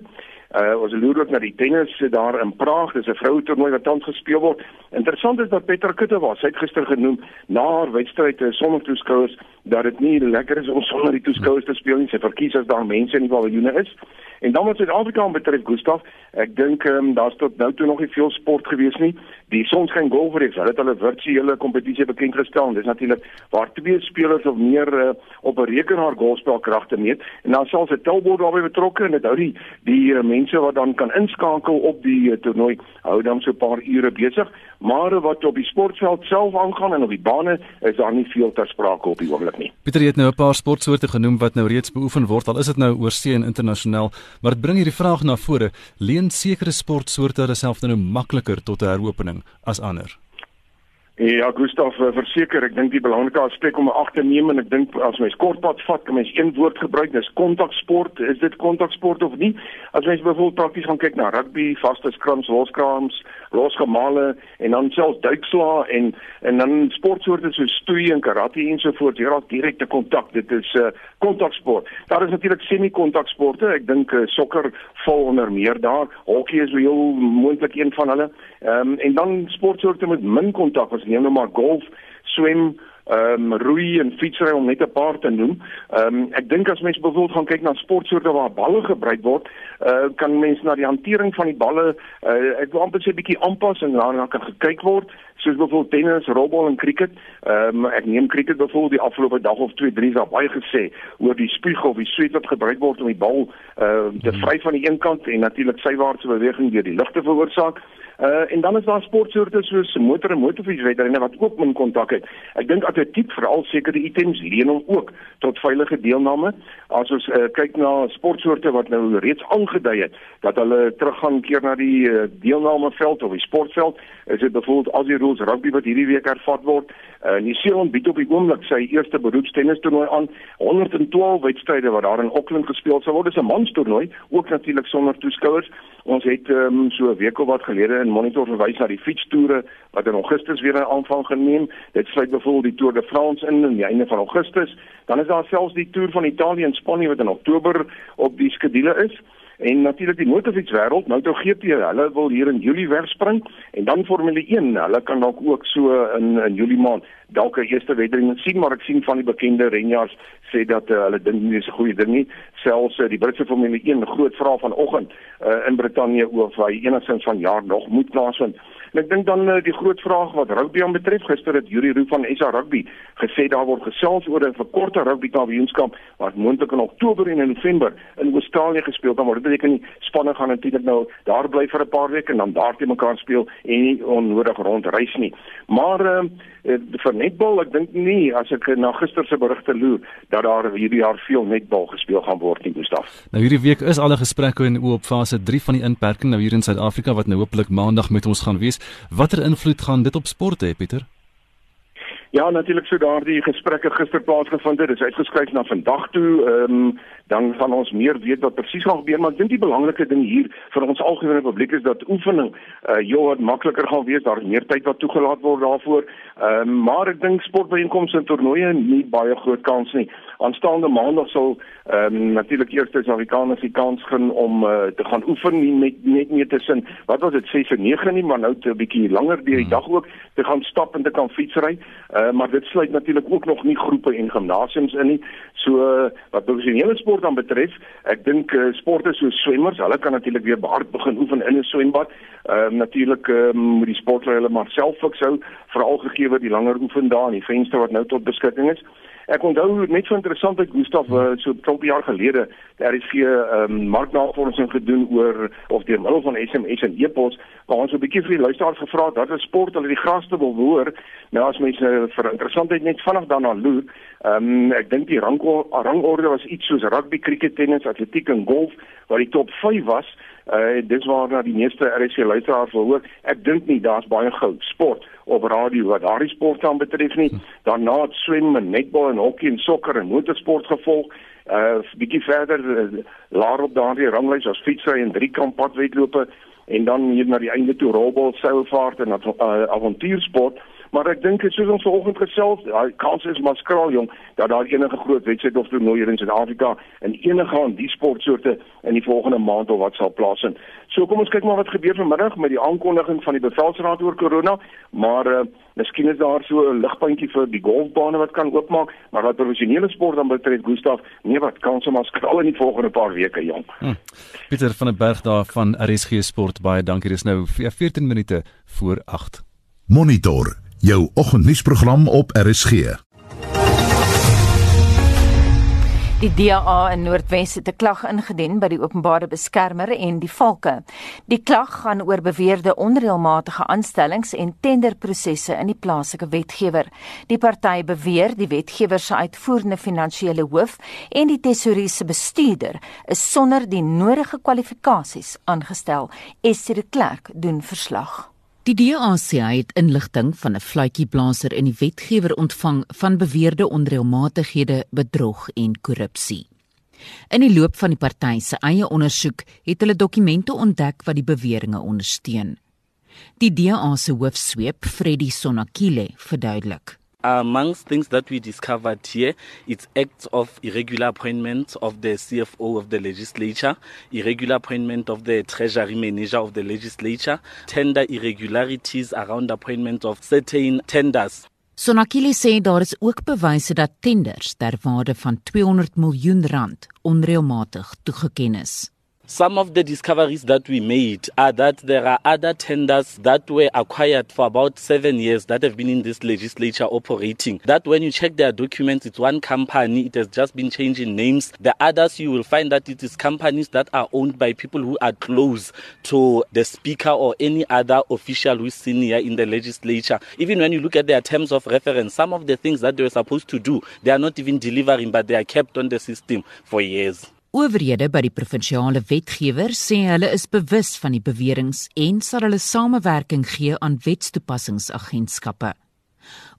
Uh ons loer ook na die tennis daar in Praag, dis 'n vroue toernooi wat tans gespeel word. Interessant is dat Petra Kvitova, sy het gister genoem na haar wedstryd sonder toeskouers dat dit nie lekker is om sonder die toeskouers te speel nie. Sy verkies as daar mense in die paviljoene is. En dan wat Suid-Afrika betref, Gustaf, ek dink ehm um, daar's tot nou toe nog nie veel sport gewees nie. Die Sonskyn Golfreeks, hulle het hulle virtuele kompetisie bekend gestel. Dit is natuurlik waar twee spelers of meer uh, op 'n rekenaar golfspel kragte meet en dan selfs 'n tellbord daarbey betrokke en dit hou die die uh, mense wat dan kan inskakel op die uh, toernooi hou dan so 'n paar ure besig maar wat op die sportveld self aangaan en op die bane is daar nie veel ter sprake op die oomblik nie. Pieter het nou 'n paar sportsoorte genoem wat nou reeds beoefen word al is dit nou oor see en internasionaal maar dit bring hierdie vraag na vore leen sekere sportsoorte hulle self nou makliker tot 'n heropening as ander. Ja, Gustaf, eh, verseker, ek dink die belangrike aspek om ag te neem en ek dink as mens kortpad vat, kan mens een woord gebruik, dis kontaksport. Is dit kontaksport of nie? As mens byvoorbeeld prakties gaan kyk na rugby, vaste scrums, loskrams, losgemale en dan selfs duiksla en en dan sportsoorte soos stoei en karate ensovoorts, hier raak direkte kontak. Dit is 'n uh, kontaksport. Daar is natuurlik semi-kontaksporte. Ek dink uh, sokker val onder meer daar. Hokkie is heel moontlik een van hulle. Ehm um, en dan sportsoorte met min kontak neem nou maar golf, swem, ehm um, roei en fietsry om net 'n paar te noem. Ehm um, ek dink as mense byvoorbeeld gaan kyk na sportsoorte waar balle gebruik word, uh, kan mense na die hantering van die balle uh, ek wil amper sê 'n bietjie aanpas en daarna kan gekyk word soos byvoorbeeld tennis, rolbal en cricket. Ehm um, ek neem cricket byvoorbeeld die afgelope dag of 2, 3 daar baie gesê oor die spuug of die sweet wat gebruik word om die bal ehm uh, te vry van die een kant en natuurlik sywaartse beweging deur die lug te veroorsaak. Uh en dan is daar sportsoorte soos motor en motorfietswedrenne wat ook min kontak het. Ek dink atletiek veral sekere items leen hom ook tot veilige deelname. As ons uh, kyk na sportsoorte wat nou reeds aangedui het dat hulle teruggaan keer na die uh, deelnameveld of die sportveld, is dit byvoorbeeld Aussie Rules rugby wat hierdie week hervat word. Uh Nieu-Seeland bied op die oomblik sy eerste beroepstennis toernooi aan. 112 wedstryde wat daar in Auckland gespeel sal word. Dis 'n manstoernooi, ook natuurlik sonder toeskouers. Ons het um, so 'n week of wat gelede in Monitor verwys na die fietstoere wat in Augustus weer 'n aanvang geneem. Dit sluit byvoorbeeld die Tour de France in aan die einde van Augustus. Dan is daar selfs die Tour van Italië en Spanje wat in Oktober op die skedule is. En natuurlik die motorfietswêreld, nou toe GP, hulle wil hier in Julie wegspring en dan Formule 1, hulle kan dalk ook so in in Julie maand dalk 'n eerste wedren sien, maar ek sien van die bekende renjaars sê dat uh, hulle dink nie is 'n goeie ding nie. Selfs uh, die Britse Formule 1 groot vraag vanoggend uh, in Brittanje oor of hy enigstens van jaar nog moet plaasvind. En ek dink dan uh, die groot vraag wat rugby aan betref, gister het Yuri Roo van SA Rugby gesê daar word gesels oor 'n verkorte rugby kampioenskap wat moontlik in Oktober en in November in Australië gespeel kan word. Dit beteken nie spanne gaan natuurlik nou daar bly vir 'n paar weke en dan daar te mekaar speel en nie onnodig rondreis nie. Maar uh, vir netbal, ek dink nie as ek na gister se berigte loer dat daar hierdie jaar veel netbal gespeel gaan word nie, Gustaf. Nou hierdie week is al 'n gesprek oor op fase 3 van die inperking nou hier in Suid-Afrika wat nou hopelik maandag met ons gaan wees. Watter invloed gaan dit op sport hê, Pieter? Ja, natuurlik so daardie gesprekke gister plaasgevind het. Dit is uitgeskryf na vandag toe. Ehm um, dan gaan ons meer weet wat presies gaan gebeur, maar ek dink die belangrike ding hier vir ons algemene publiek is dat oefening uh jou wat makliker gaan wees. Daar is meer tyd wat toegelaat word daarvoor. Ehm um, maar ek dink sportbyeenkomste en toernooie nie baie groot kans nie. Aanstaande maandag sal ehm um, natuurlik eers Suid-Afrikaners die kans gaan om uh, te gaan oefen nie met net meer tussen wat was dit 6 en 9 nie, maar nou 'n bietjie langer deur die dag ook te gaan stap en te kan fietsry. Uh, maar dit sluit natuurlik ook nog nie groepe en gimnasiums in nie. So uh, wat professionele sport dan betref, ek dink uh, sporte soos swemmers, hulle kan natuurlik weer hard begin oefen in 'n swembad. Ehm uh, natuurlik uh, moet die sportlei hulle maar self fiksou, veral gegee word die langer oefendae en die venster wat nou tot beskikking is. Ek onthou net so interessant dat Gustaf uh, so 'n klomp jaar gelede daar is vir ehm um, marknavorsing gedoen oor of deur middel van SMS en e-pos waar ons 'n bietjie vir die luisteraars gevra het wat is sport hulle die graste wil hoor. Nou as mense uh, vir interessantheid net vinnig daarna loer, um, ek dink die rang rangorde was iets soos rugby, cricket, tennis, atletiek en golf wat die top 5 was. Uh dis waar na die meeste RSC luisteraars wil hoor. Ek dink nie daar's baie gou sport op radio wat daardie sport aan betref nie. Daarna het swem en netbal en hokkie en sokker en motorsport gevolg. Uh bietjie verder uh, laer op daardie ranglys as fietsry en driekamp padwedlope en dan hier na die einde toe rolbal, seilvaart en uh, avontuursport. Maar ek dink soos ons vanoggend gesels, daai kans is maar skraal jong dat daar enige groot wedstryd of toernooi in Suid-Afrika en enige aan die sportsoorte in die volgende maand of wat sal plaasvind. So kom ons kyk maar wat gebeur vanmiddag met die aankondiging van die bevelsraad oor corona, maar uh, miskien is daar so 'n ligpuntjie vir die golfbane wat kan oopmaak, maar wat professionele sport dan betref, Gustaf, nee wat kans om as skraal in die volgende paar weke jong. Hm. Pieter van der Berg daar van RSG Sport baie dankie. Dis nou 14 minute voor 8. Monitor jou oggendnuusprogram op RSG. Die DA in Noordwes het 'n klag ingedien by die openbare beskermer en die valke. Die klag gaan oor beweerde onreëlmatige aanstellings en tenderprosesse in die plaaslike wetgewer. Die party beweer die wetgewer se uitvoerende finansiële hoof en die tesourier se bestuurder is sonder die nodige kwalifikasies aangestel. Estie de Klerk doen verslag. Die DAC het inligting van 'n fluitjieblaser in die wetgewer ontvang van beweerde onreëlmatighede, bedrog en korrupsie. In die loop van die party se eie ondersoek het hulle dokumente ontdek wat die beweringe ondersteun. Die DA se hoofsweep, Freddie Sonakile, verduidelik: Amongst things that we discovered here, it's acts of irregular appointment of the CFO of the legislature, irregular appointment of the treasury manager of the legislature, tender irregularities around appointment of certain tenders. Sonakili sê daar is ook bewyse dat tenders ter waarde van 200 miljoen rand onreëlmatig toegeken is. Some of the discoveries that we made are that there are other tenders that were acquired for about seven years that have been in this legislature operating. That when you check their documents, it's one company, it has just been changing names. The others, you will find that it is companies that are owned by people who are close to the speaker or any other official who is senior in the legislature. Even when you look at their terms of reference, some of the things that they were supposed to do, they are not even delivering, but they are kept on the system for years. Owerhede by die provinsiale wetgewer sê hulle is bewus van die beweringe en sal hulle samewerking gee aan wetstoepassingsagentskappe.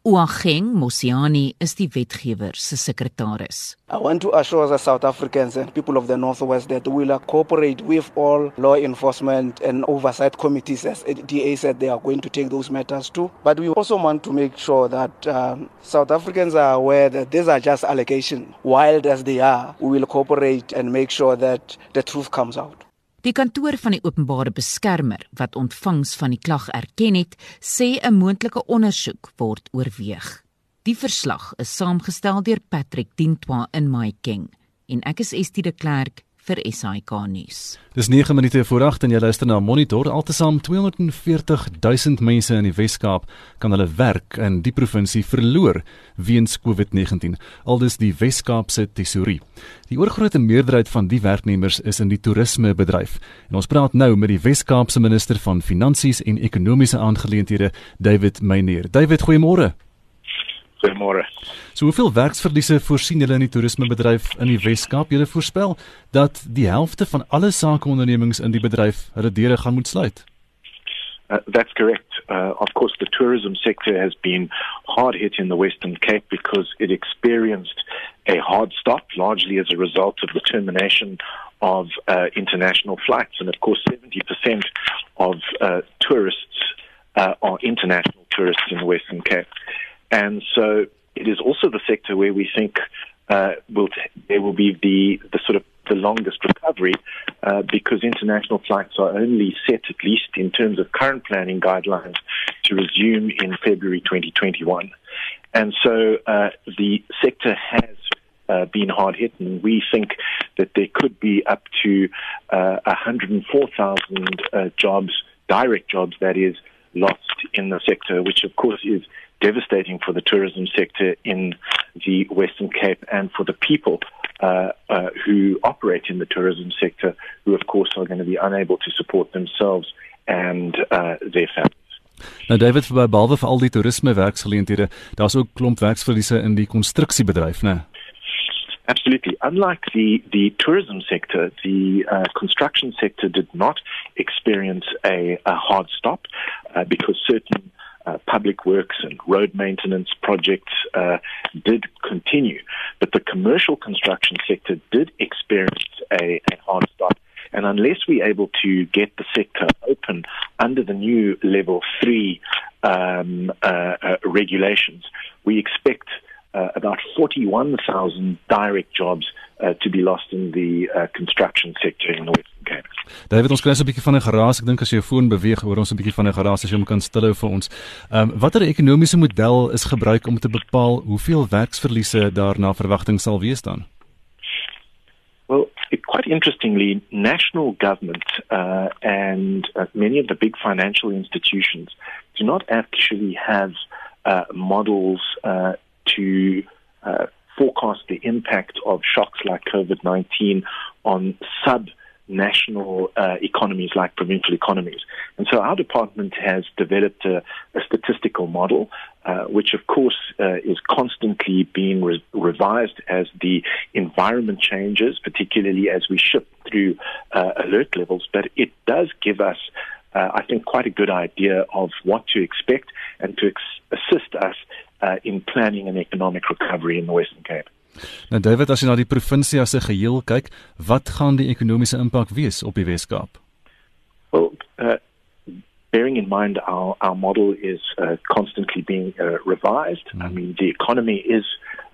Uageng Mosiani is die wetgewer se sekretaris. I want to assure the South Africans and people of the Northwest that we will cooperate with all law enforcement and oversight committees as DA said they are going to take those matters too. But we also want to make sure that um, South Africans are aware that these are just allegations. Wild as they are, we will cooperate and make sure that the truth comes out. Die kantoor van die openbare beskermer wat ontvangs van die klag erken het, sê 'n moontlike ondersoek word oorweeg. Die verslag is saamgestel deur Patrick Dintwa in Maiking en ek is Estie de Klerk vir SAK nuus. Dis 9 minute voor 8 en jy luister na Monitor. Altesaam 240 000 mense in die Wes-Kaap kan hulle werk in die provinsie verloor weens COVID-19. Aldus die Wes-Kaap se tesourie. Die oorgrootste meerderheid van die werknemers is in die toerismebedryf. En ons praat nou met die Wes-Kaapse minister van Finansies en Ekonomiese Aangeleenthede, David Meyer. David, goeiemôre. Goeiemôre. So hoeveel werksverliese voorsien julle in die toerismebedryf in die Wes-Kaap? Julle voorspel dat die helfte van alle sakeondernemings in die bedryf hulle deure gaan moet sluit. Uh, that's correct. Uh, of course, the tourism sector has been hard hit in the Western Cape because it experienced a hard stop, largely as a result of the termination of uh, international flights. And of course, 70% of uh, tourists uh, are international tourists in the Western Cape. And so it is also the sector where we think uh, will t- there will be the, the sort of the longest recovery uh, because international flights are only set, at least in terms of current planning guidelines, to resume in February 2021. And so uh, the sector has uh, been hard hit, and we think that there could be up to uh, 104,000 uh, jobs, direct jobs, that is, lost in the sector, which of course is devastating for the tourism sector in the Western Cape and for the people uh, uh, who operate in the tourism sector, who of course are going to be unable to support themselves and uh, their families. Nou David vir behalwe vir al die toerisme werksgeleenthede, daar's ook klomp werksverliese in die konstruksiebedryf, né? Absolutely. Unlike the, the tourism sector, the uh, construction sector did not experience a, a hard stop uh, because certain uh, public works and road maintenance projects uh, did continue. But the commercial construction sector did experience a, a hard stop. And unless we're able to get the sector open under the new level three um, uh, uh, regulations, we expect uh, about 41,000 direct jobs uh, to be lost in the uh, construction sector in the Western Cape. David, ons kry so 'n bietjie van 'n geraas. Ek dink as jy jou foon beweeg, hoor ons 'n bietjie van 'n geraas as jy hom kan stilhou vir ons. Ehm um, watter ekonomiese model is gebruik om te bepaal hoeveel werksverliese daar na verwagting sal wees dan? Well, it, quite interestingly, national government uh, and uh, many of the big financial institutions do not actually have uh, models uh, to uh, forecast the impact of shocks like COVID 19 on sub national uh, economies like provincial economies. And so our department has developed a, a statistical model, uh, which of course uh, is constantly being re- revised as the environment changes, particularly as we shift through uh, alert levels. But it does give us uh, I think, quite a good idea of what to expect and to ex- assist us uh, in planning an economic recovery in the Western Cape. Nou David, as jy na die provinsie as 'n geheel kyk, wat gaan die ekonomiese impak wees op die Wes-Kaap? Well, uh, bearing in mind our, our model is uh, constantly being uh, revised, mm. I mean, the economy is,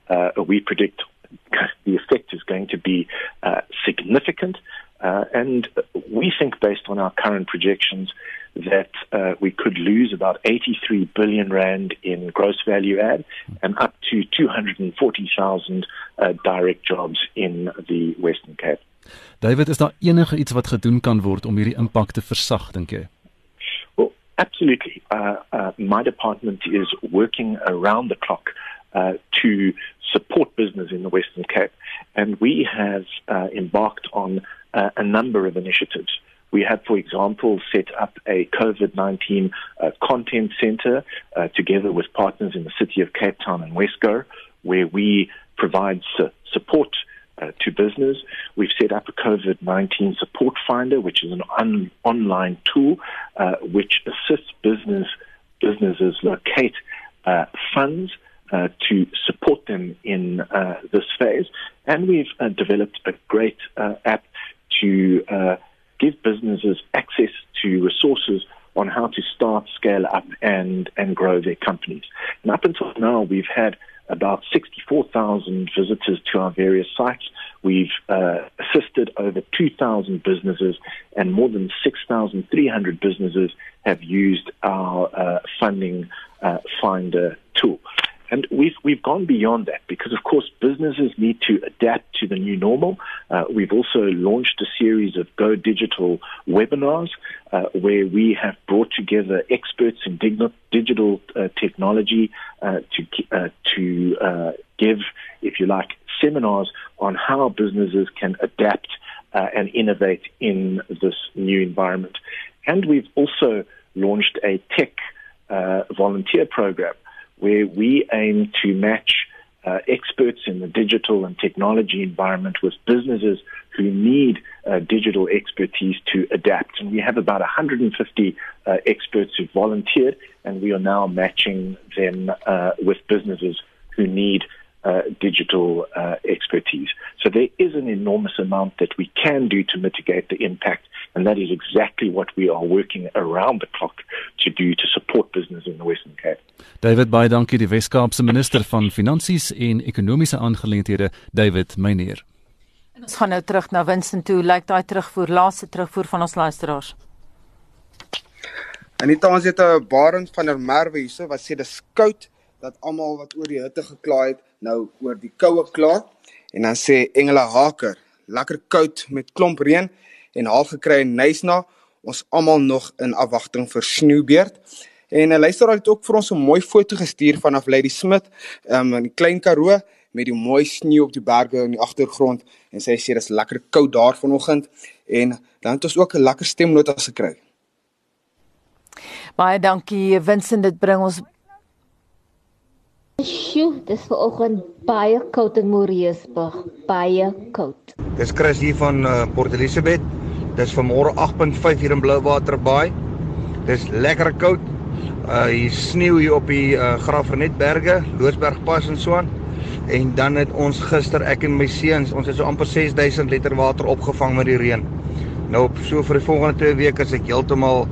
uh, we predict the effect is going to be uh, significant. Uh, and we think, based on our current projections, that uh, we could lose about 83 billion rand in gross value add and up to 240,000 uh, direct jobs in the Western Cape. David, is daar enige iets wat gedoen kan word om hierdie impak te versag, dink jy? Well, absolutely. Uh, uh, my department is working around the clock uh, to support business in the Western Cape, and we have uh, embarked on uh, a number of initiatives. We have, for example, set up a COVID 19 uh, content center uh, together with partners in the city of Cape Town and Westgo, where we provide su- support uh, to business. We've set up a COVID 19 support finder, which is an un- online tool uh, which assists business businesses locate uh, funds uh, to support them in uh, this phase. And we've uh, developed a great uh, app to give businesses access to resources on how to start, scale up, and, and grow their companies. And up until now, we've had about 64,000 visitors to our various sites. We've uh, assisted over 2,000 businesses, and more than 6,300 businesses have used our uh, funding uh, finder tool. And we've we've gone beyond that because, of course, businesses need to adapt to the new normal. Uh, we've also launched a series of Go Digital webinars uh, where we have brought together experts in dig- digital uh, technology uh, to uh, to uh, give, if you like, seminars on how businesses can adapt and innovate in this new environment. And we've also launched a tech volunteer program where we aim to match uh, experts in the digital and technology environment with businesses who need uh, digital expertise to adapt. And we have about 150 uh, experts who volunteered, and we are now matching them uh, with businesses who need uh, digital uh, expertise. So there is an enormous amount that we can do to mitigate the impact, and that is exactly what we are working around the clock to do to support business in the Western Cape. David baie dankie die Wes-Kaapse minister van Finansies en Ekonomiese Aangeleenthede, David Meyer. Ons gaan nou terug na Winston toe, lyk daai terugvoer, laaste terugvoer van ons luisteraars. En dit ons het 'n Barend van der Merwe hierse wat sê dis koud dat almal wat oor die hitte gekla het, nou oor die koue kla. En dan sê Engele Haker, lekker koud met klomp reën en haal gekry in Nysna. Ons almal nog in afwagting vir sneeubeerd. En 'n luisteraar het ook vir ons 'n mooi foto gestuur vanaf Lady Smith, um, in die Klein Karoo met die mooi sneeu op die berge in die agtergrond en sy sê dis lekker koud daar vanoggend en dan het ons ook 'n lekker stemnota gekry. Baie dankie Vincent, dit bring ons Sjoe, dis vanoggend baie koud in Moreesburg, baie koud. Dis Chris hier van uh, Port Elizabeth. Dis vanmôre 8.5 hier in Blouwater Baai. Dis lekker koud. Uh hier sneeu hier op die uh, Graafrenetberge, Loosbergpas en so aan. En dan het ons gister ek en my seuns, ons het so amper 6000 liter water opgevang met die reën. Nou op so vir die volgende 2 weke is ek heeltemal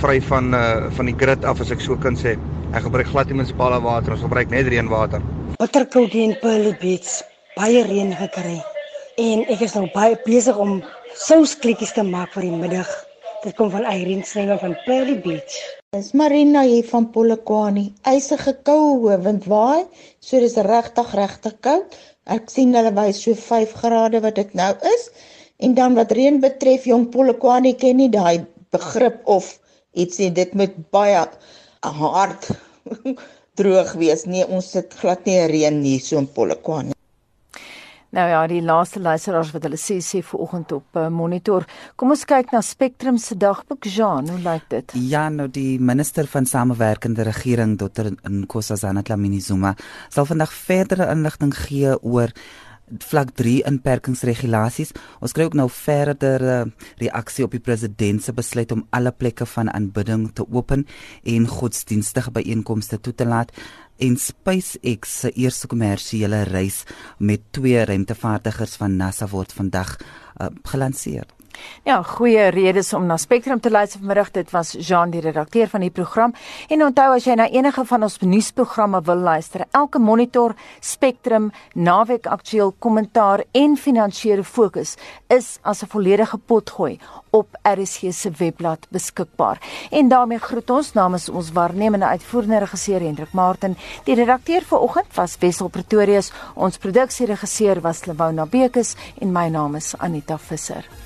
vry van uh van die grid af as ek so kan sê. Ek gebruik glad nie munisipale water, ons gebruik net reënwater. Bitterkoud in Pearl Beach, baie reën gekry. En ek is nou baie besig om sousklikkies te maak vir die middag. Dit kom van Irene Snywer van Pearl Beach. Dis Marina hier van Polokwane. Eisige koue wind waai, so dis regtig regtig koud. Ek sien hulle wys so 5 grade wat dit nou is. En dan wat reën betref, jong Polokwane ken nie daai begrip of ietsie dit moet baie hard droog wees. Nee, ons sit glad nie reën hier so in Polokwane. Nou ja, die laaste luisteraars wat hulle sê sê vanoggend op uh, monitor. Kom ons kyk na Spectrum se dagboek. Jean, hoe lyk dit? Ja, nou die minister van samewerkende regering, Dr. Nkosazana Dlamini Zuma, sal vandag verdere inligting gee oor vlak 3 inperkingsregulasies. Ons kry ook nou verder uh, reaksie op die president se besluit om alle plekke van aanbidding te open en godsdienstige byeenkomste toe te laat. En SpaceX se eerste kommersiële reis met twee ruimtevaardigers van NASA word vandag uh, gelanseer. Ja, goeie redes om na Spectrum te luister vanmiddag. Dit was Jean die redakteur van die program. En onthou as jy na enige van ons nuusprogramme wil luister, elke monitor, Spectrum, naweek aktueel kommentaar en finansiële fokus is as 'n volledige potgooi op RSG se webblad beskikbaar. En daarmee groet ons namens ons waarnemende uitvoerende regisseur Hendrik Martin. Die redakteur vanoggend was Wessel Pretorius. Ons produksieregisseur was Lewona Bekes en my naam is Anita Visser.